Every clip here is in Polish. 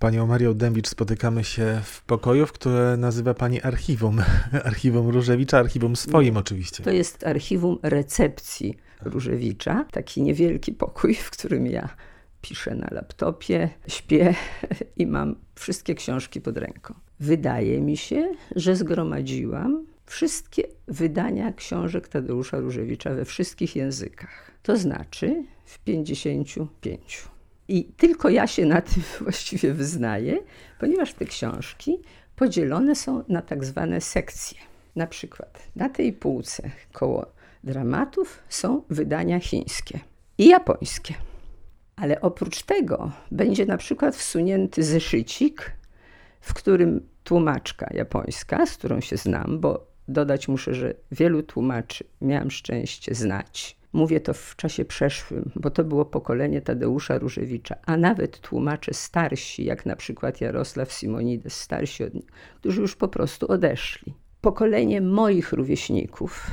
panią Marią Dębicz spotykamy się w pokoju, w które nazywa pani archiwum. Archiwum Różewicza, archiwum swoim oczywiście. To jest archiwum recepcji Różewicza, taki niewielki pokój, w którym ja piszę na laptopie, śpię i mam wszystkie książki pod ręką. Wydaje mi się, że zgromadziłam wszystkie wydania książek Tadeusza Różewicza we wszystkich językach. To znaczy w 55. I tylko ja się na tym właściwie wyznaję, ponieważ te książki podzielone są na tak zwane sekcje. Na przykład na tej półce koło dramatów są wydania chińskie i japońskie. Ale oprócz tego będzie na przykład wsunięty zeszycik, w którym tłumaczka japońska, z którą się znam, bo dodać muszę, że wielu tłumaczy miałam szczęście znać. Mówię to w czasie przeszłym, bo to było pokolenie Tadeusza Różewicza, a nawet tłumacze starsi, jak na przykład Jarosław Simonides, starsi od nich, którzy już po prostu odeszli. Pokolenie moich rówieśników,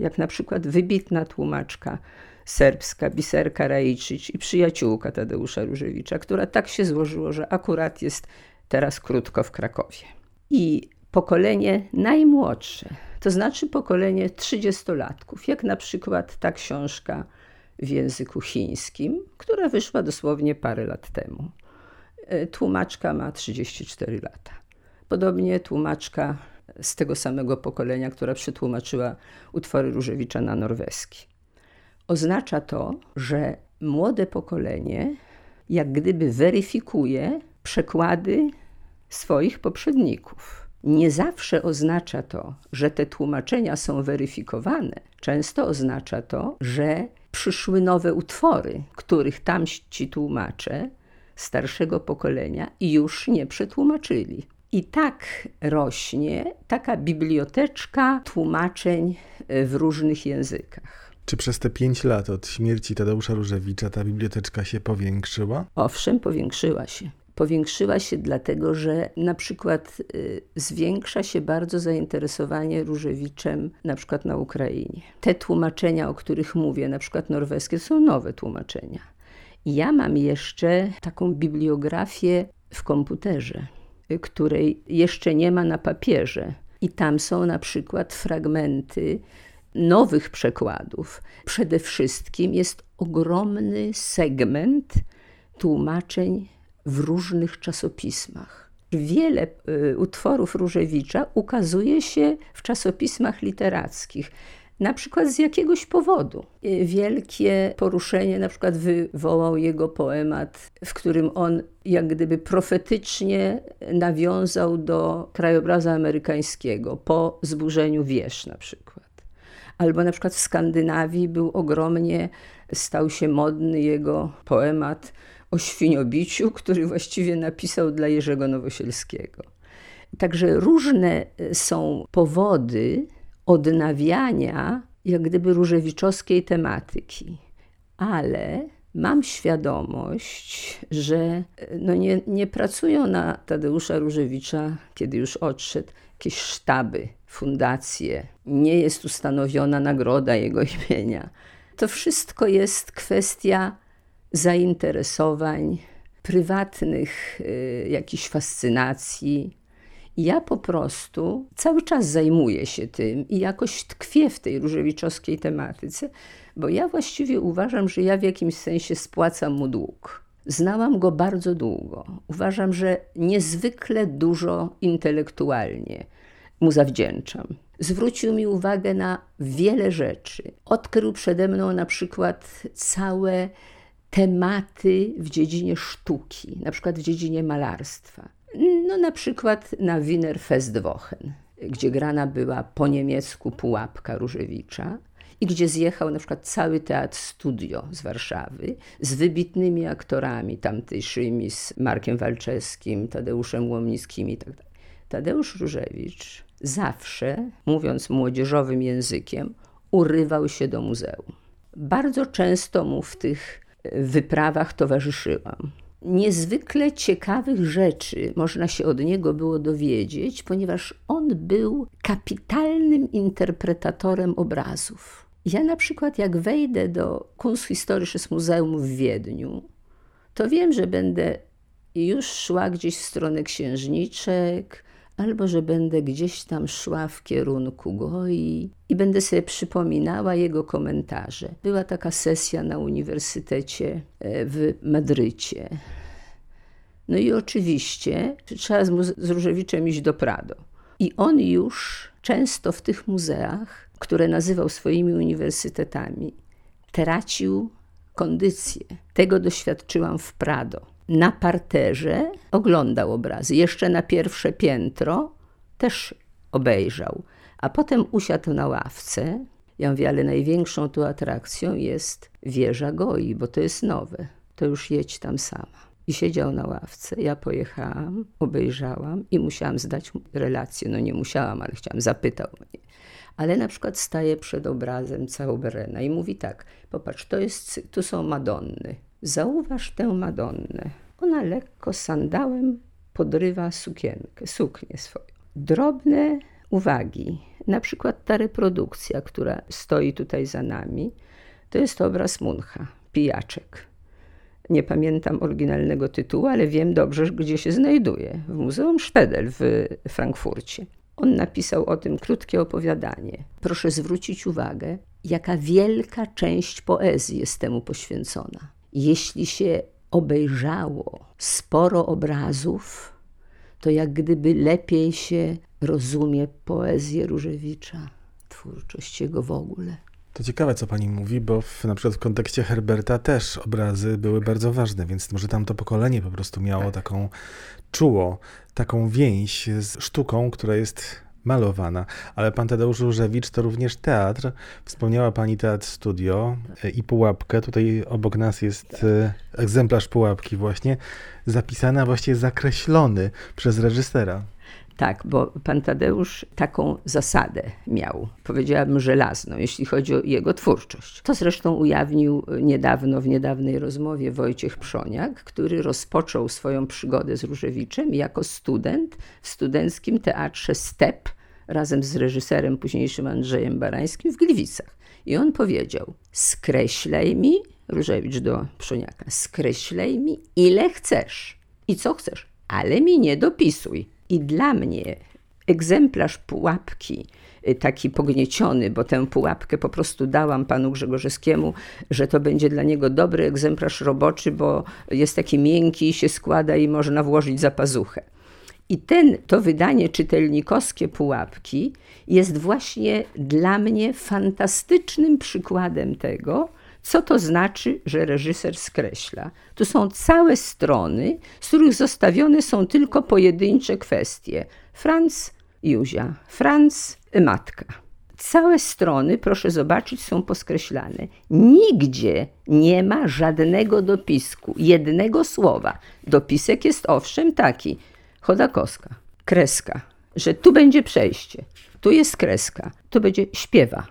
jak na przykład wybitna tłumaczka serbska Biserka Rajczyć i przyjaciółka Tadeusza Różewicza, która tak się złożyło, że akurat jest teraz krótko w Krakowie. I pokolenie najmłodsze, to znaczy pokolenie trzydziestolatków, jak na przykład ta książka w języku chińskim, która wyszła dosłownie parę lat temu. E, tłumaczka ma 34 lata. Podobnie tłumaczka z tego samego pokolenia, która przetłumaczyła utwory Różewicza na norweski. Oznacza to, że młode pokolenie jak gdyby weryfikuje przekłady swoich poprzedników. Nie zawsze oznacza to, że te tłumaczenia są weryfikowane. Często oznacza to, że przyszły nowe utwory, których tamci tłumacze starszego pokolenia już nie przetłumaczyli. I tak rośnie taka biblioteczka tłumaczeń w różnych językach. Czy przez te pięć lat od śmierci Tadeusza Różewicza ta biblioteczka się powiększyła? Owszem, powiększyła się. Powiększyła się dlatego, że na przykład y, zwiększa się bardzo zainteresowanie Różewiczem na przykład na Ukrainie. Te tłumaczenia, o których mówię, na przykład norweskie, są nowe tłumaczenia. Ja mam jeszcze taką bibliografię w komputerze, y, której jeszcze nie ma na papierze. I tam są na przykład fragmenty nowych przekładów. Przede wszystkim jest ogromny segment tłumaczeń w różnych czasopismach. Wiele y, utworów Różewicza ukazuje się w czasopismach literackich. Na przykład z jakiegoś powodu. Y, wielkie poruszenie na przykład wywołał jego poemat, w którym on jak gdyby profetycznie nawiązał do krajobrazu amerykańskiego po zburzeniu wież na przykład. Albo na przykład w Skandynawii był ogromnie, stał się modny jego poemat o świniobiciu, który właściwie napisał dla Jerzego Nowosielskiego. Także różne e, są powody odnawiania jak gdyby różewiczowskiej tematyki, ale mam świadomość, że e, no nie, nie pracują na Tadeusza Różewicza, kiedy już odszedł, jakieś sztaby, fundacje, nie jest ustanowiona nagroda jego imienia. To wszystko jest kwestia zainteresowań, prywatnych y, jakichś fascynacji. Ja po prostu cały czas zajmuję się tym i jakoś tkwię w tej różewiczowskiej tematyce, bo ja właściwie uważam, że ja w jakimś sensie spłacam mu dług. Znałam go bardzo długo. Uważam, że niezwykle dużo intelektualnie mu zawdzięczam. Zwrócił mi uwagę na wiele rzeczy. Odkrył przede mną na przykład całe tematy w dziedzinie sztuki, na przykład w dziedzinie malarstwa. No na przykład na Wiener Festwochen, gdzie grana była po niemiecku pułapka Różewicza i gdzie zjechał na przykład cały teatr studio z Warszawy z wybitnymi aktorami tamtejszymi, z Markiem Walczewskim, Tadeuszem Łomnickim i tak. Tadeusz Różewicz zawsze, mówiąc młodzieżowym językiem, urywał się do muzeum. Bardzo często mu w tych wyprawach towarzyszyłam. Niezwykle ciekawych rzeczy można się od niego było dowiedzieć, ponieważ on był kapitalnym interpretatorem obrazów. Ja na przykład, jak wejdę do Kunsthistorisches Muzeum w Wiedniu, to wiem, że będę już szła gdzieś w stronę księżniczek, albo że będę gdzieś tam szła w kierunku Goi i będę sobie przypominała jego komentarze. Była taka sesja na uniwersytecie e, w Madrycie. No i oczywiście trzeba z, z Różewiczem iść do Prado. I on już często w tych muzeach, które nazywał swoimi uniwersytetami, tracił kondycję. Tego doświadczyłam w Prado na parterze oglądał obrazy. Jeszcze na pierwsze piętro też obejrzał, a potem usiadł na ławce. Ja mówię, ale największą tu atrakcją jest wieża Goi, bo to jest nowe. To już jedź tam sama. I siedział na ławce. Ja pojechałam, obejrzałam i musiałam zdać relację. No nie musiałam, ale chciałam, zapytał mnie. Ale na przykład staje przed obrazem Cauberena i mówi tak, popatrz, to jest, tu są Madonny. Zauważ tę Madonnę. Ona lekko sandałem podrywa sukienkę, suknię swoją. Drobne uwagi, na przykład ta reprodukcja, która stoi tutaj za nami, to jest obraz Muncha, Pijaczek. Nie pamiętam oryginalnego tytułu, ale wiem dobrze, gdzie się znajduje. W Muzeum Sztedel w Frankfurcie. On napisał o tym krótkie opowiadanie. Proszę zwrócić uwagę, jaka wielka część poezji jest temu poświęcona. Jeśli się obejrzało sporo obrazów, to jak gdyby lepiej się rozumie poezję Różewicza, twórczość jego w ogóle. To ciekawe, co pani mówi, bo w, na przykład w kontekście Herberta też obrazy były bardzo ważne, więc może tamto pokolenie po prostu miało tak. taką, czuło taką więź z sztuką, która jest malowana. Ale pan Tadeusz Różewicz to również teatr. Wspomniała pani teatr studio e, i pułapkę. Tutaj obok nas jest e, egzemplarz pułapki właśnie, zapisany, a właściwie zakreślony przez reżysera. Tak, bo pan Tadeusz taką zasadę miał, powiedziałabym żelazną, jeśli chodzi o jego twórczość. To zresztą ujawnił niedawno, w niedawnej rozmowie Wojciech Przoniak, który rozpoczął swoją przygodę z Różewiczem jako student w studenckim teatrze STEP razem z reżyserem późniejszym Andrzejem Barańskim w Gliwicach. I on powiedział: Skreślaj mi, Różewicz do Przoniaka, skreślaj mi ile chcesz i co chcesz, ale mi nie dopisuj. I dla mnie egzemplarz pułapki, y, taki pognieciony, bo tę pułapkę po prostu dałam panu Grzegorzewskiemu, że to będzie dla niego dobry egzemplarz roboczy, bo jest taki miękki, się składa i można włożyć za pazuchę. I ten, to wydanie czytelnikowskie Pułapki jest właśnie dla mnie fantastycznym przykładem tego, co to znaczy, że reżyser skreśla. Tu są całe strony, z których zostawione są tylko pojedyncze kwestie. Franz, Juzia, Franz, matka. Całe strony, proszę zobaczyć, są poskreślane. Nigdzie nie ma żadnego dopisku, jednego słowa. Dopisek jest owszem taki, Chodakowska, kreska, że tu będzie przejście, tu jest kreska, tu będzie śpiewa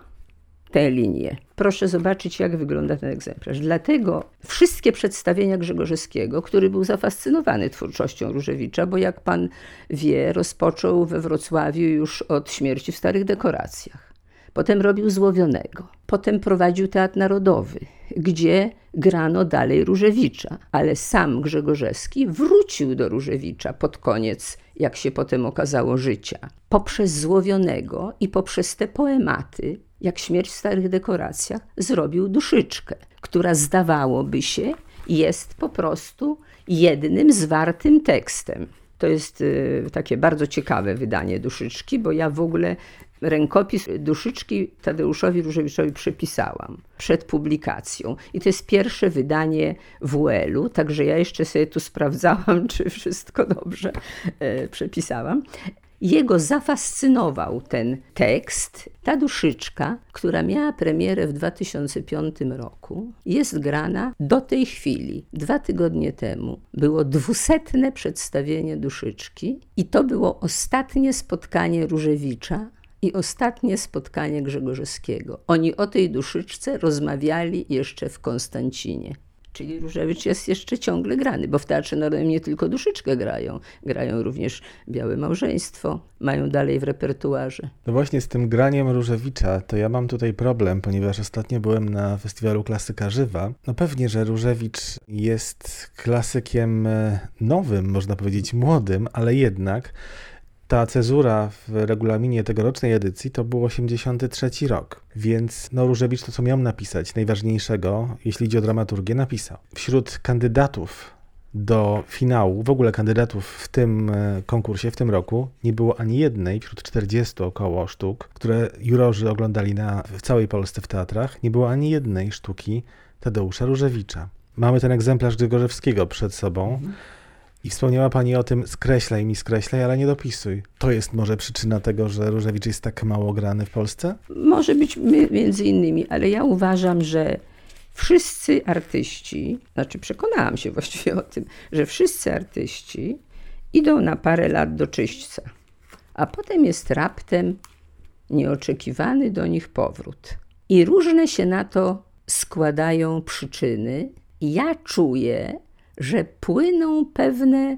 tę linię. Proszę zobaczyć, jak wygląda ten egzemplarz. Dlatego wszystkie przedstawienia Grzegorzewskiego, który był zafascynowany twórczością Różewicza, bo jak pan wie, rozpoczął we Wrocławiu już od śmierci w starych dekoracjach. Potem robił Złowionego. Potem prowadził Teatr Narodowy, gdzie grano dalej Różewicza. Ale sam Grzegorzewski wrócił do Różewicza pod koniec, jak się potem okazało, życia. Poprzez Złowionego i poprzez te poematy, jak Śmierć w starych dekoracjach, zrobił duszyczkę, która zdawałoby się jest po prostu jednym zwartym tekstem. To jest y, takie bardzo ciekawe wydanie duszyczki, bo ja w ogóle rękopis duszyczki Tadeuszowi Różewiczowi przepisałam przed publikacją. I to jest pierwsze wydanie WL-u, także ja jeszcze sobie tu sprawdzałam, czy wszystko dobrze e, przepisałam. Jego zafascynował ten tekst. Ta duszyczka, która miała premierę w 2005 roku, jest grana do tej chwili. Dwa tygodnie temu było dwusetne przedstawienie duszyczki i to było ostatnie spotkanie Różewicza i ostatnie spotkanie Grzegorzewskiego. Oni o tej duszyczce rozmawiali jeszcze w Konstancinie. Czyli Różewicz jest jeszcze ciągle grany, bo w Teatrze Narodowym nie tylko Duszyczkę grają, grają również Białe Małżeństwo, mają dalej w repertuarze. No właśnie z tym graniem Różewicza, to ja mam tutaj problem, ponieważ ostatnio byłem na festiwalu Klasyka Żywa. No pewnie, że Różewicz jest klasykiem e, nowym, można powiedzieć młodym, ale jednak ta cezura w regulaminie tegorocznej edycji to był 83 rok, więc no Różewicz to, co miał napisać, najważniejszego, jeśli idzie o dramaturgię, napisał. Wśród kandydatów do finału, w ogóle kandydatów w tym e, konkursie, w tym roku, nie było ani jednej wśród 40 około sztuk, które jurorzy oglądali na, w całej Polsce w teatrach, nie było ani jednej sztuki Tadeusza Różewicza. Mamy ten egzemplarz Grzegorzewskiego przed sobą. Mhm i wspomniała Pani o tym, skreślaj mi, skreślaj, ale nie dopisuj. To jest może przyczyna tego, że Różewicz jest tak mało grany w Polsce? Może być między innymi, ale ja uważam, że wszyscy artyści, znaczy przekonałam się właściwie o tym, że wszyscy artyści idą na parę lat do czyśćca, a potem jest raptem nieoczekiwany do nich powrót. I różne się na to składają przyczyny. Ja czuję, że płyną pewne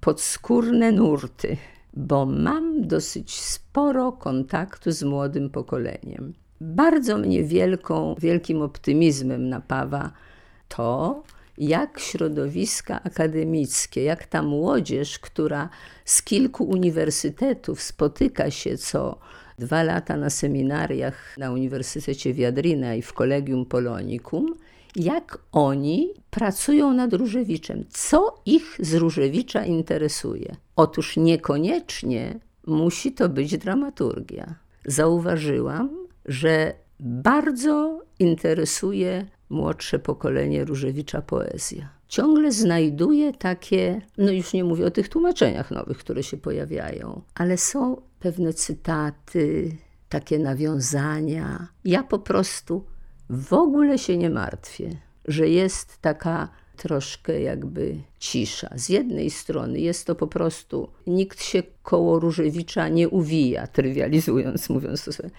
podskórne nurty, bo mam dosyć sporo kontaktu z młodym pokoleniem. Bardzo mnie wielką, wielkim optymizmem napawa to, jak środowiska akademickie, jak ta młodzież, która z kilku uniwersytetów spotyka się co dwa lata na seminariach na Uniwersytecie Wiadrina i w Collegium Polonicum, jak oni pracują nad Różewiczem. Co ich z Różewicza interesuje? Otóż niekoniecznie musi to być dramaturgia. Zauważyłam, że bardzo interesuje młodsze pokolenie Różewicza poezja. Ciągle znajduje takie, no już nie mówię o tych tłumaczeniach nowych, które się pojawiają, ale są pewne cytaty, takie nawiązania. Ja po prostu w ogóle się nie martwię, że jest taka troszkę jakby cisza. Z jednej strony jest to po prostu, nikt się koło Różewicza nie uwija, trywializując, mówiąc to sobie.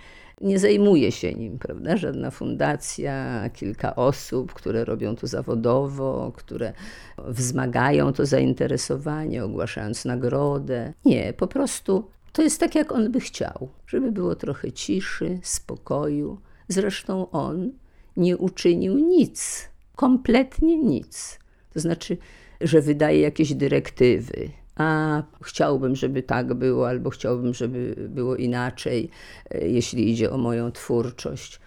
Nie zajmuje się nim, prawda? Żadna fundacja, kilka osób, które robią to zawodowo, które wzmagają to zainteresowanie, ogłaszając nagrodę. Nie, po prostu to jest tak, jak on by chciał, żeby było trochę ciszy, spokoju, Zresztą on nie uczynił nic, kompletnie nic. To znaczy, że wydaje jakieś dyrektywy. A chciałbym, żeby tak było, albo chciałbym, żeby było inaczej, e, jeśli idzie o moją twórczość.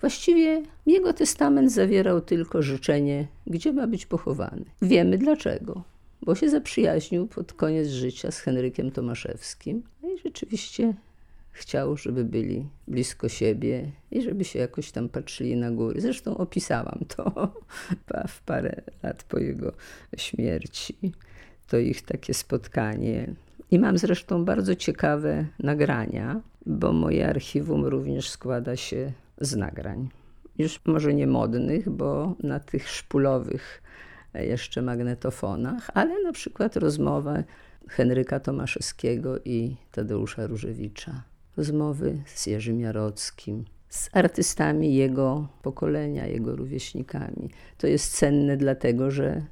Właściwie jego testament zawierał tylko życzenie, gdzie ma być pochowany. Wiemy dlaczego, bo się zaprzyjaźnił pod koniec życia z Henrykiem Tomaszewskim. No i rzeczywiście chciał, żeby byli blisko siebie i żeby się jakoś tam patrzyli na góry. Zresztą opisałam to w parę lat po jego śmierci. To ich takie spotkanie. I mam zresztą bardzo ciekawe nagrania, bo moje archiwum również składa się z nagrań. Już może nie modnych, bo na tych szpulowych jeszcze magnetofonach, ale na przykład rozmowę Henryka Tomaszewskiego i Tadeusza Różewicza rozmowy z Jerzym Jarockim, z artystami jego pokolenia, jego rówieśnikami. To jest cenne dlatego, że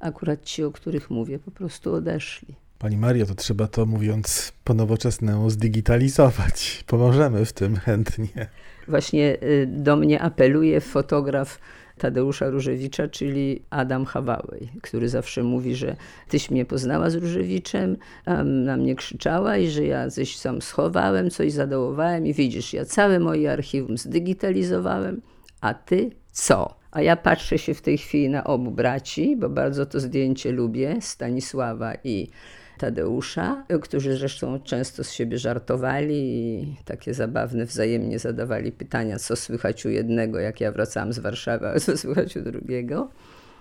akurat ci, o których mówię, po prostu odeszli. Pani Mario, to trzeba to, mówiąc po nowoczesnemu, zdigitalizować. Pomożemy w tym chętnie. Właśnie y, do mnie apeluje fotograf Tadeusza Różewicza, czyli Adam Hawałej, który zawsze mówi, że tyś mnie poznała z Różewiczem, na mnie krzyczała i że ja coś tam schowałem, coś zadołowałem i widzisz, ja całe moje archiwum zdigitalizowałem, a ty co? A ja patrzę się w tej chwili na obu braci, bo bardzo to zdjęcie lubię, Stanisława i Tadeusza, którzy zresztą często z siebie żartowali i takie zabawne wzajemnie zadawali pytania, co słychać u jednego, jak ja wracałam z Warszawy, a co słychać u drugiego.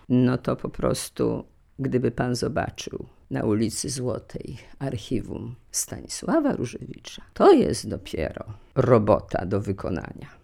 No to po prostu, gdyby pan zobaczył na ulicy Złotej archiwum Stanisława Różewicza, to jest dopiero robota do wykonania.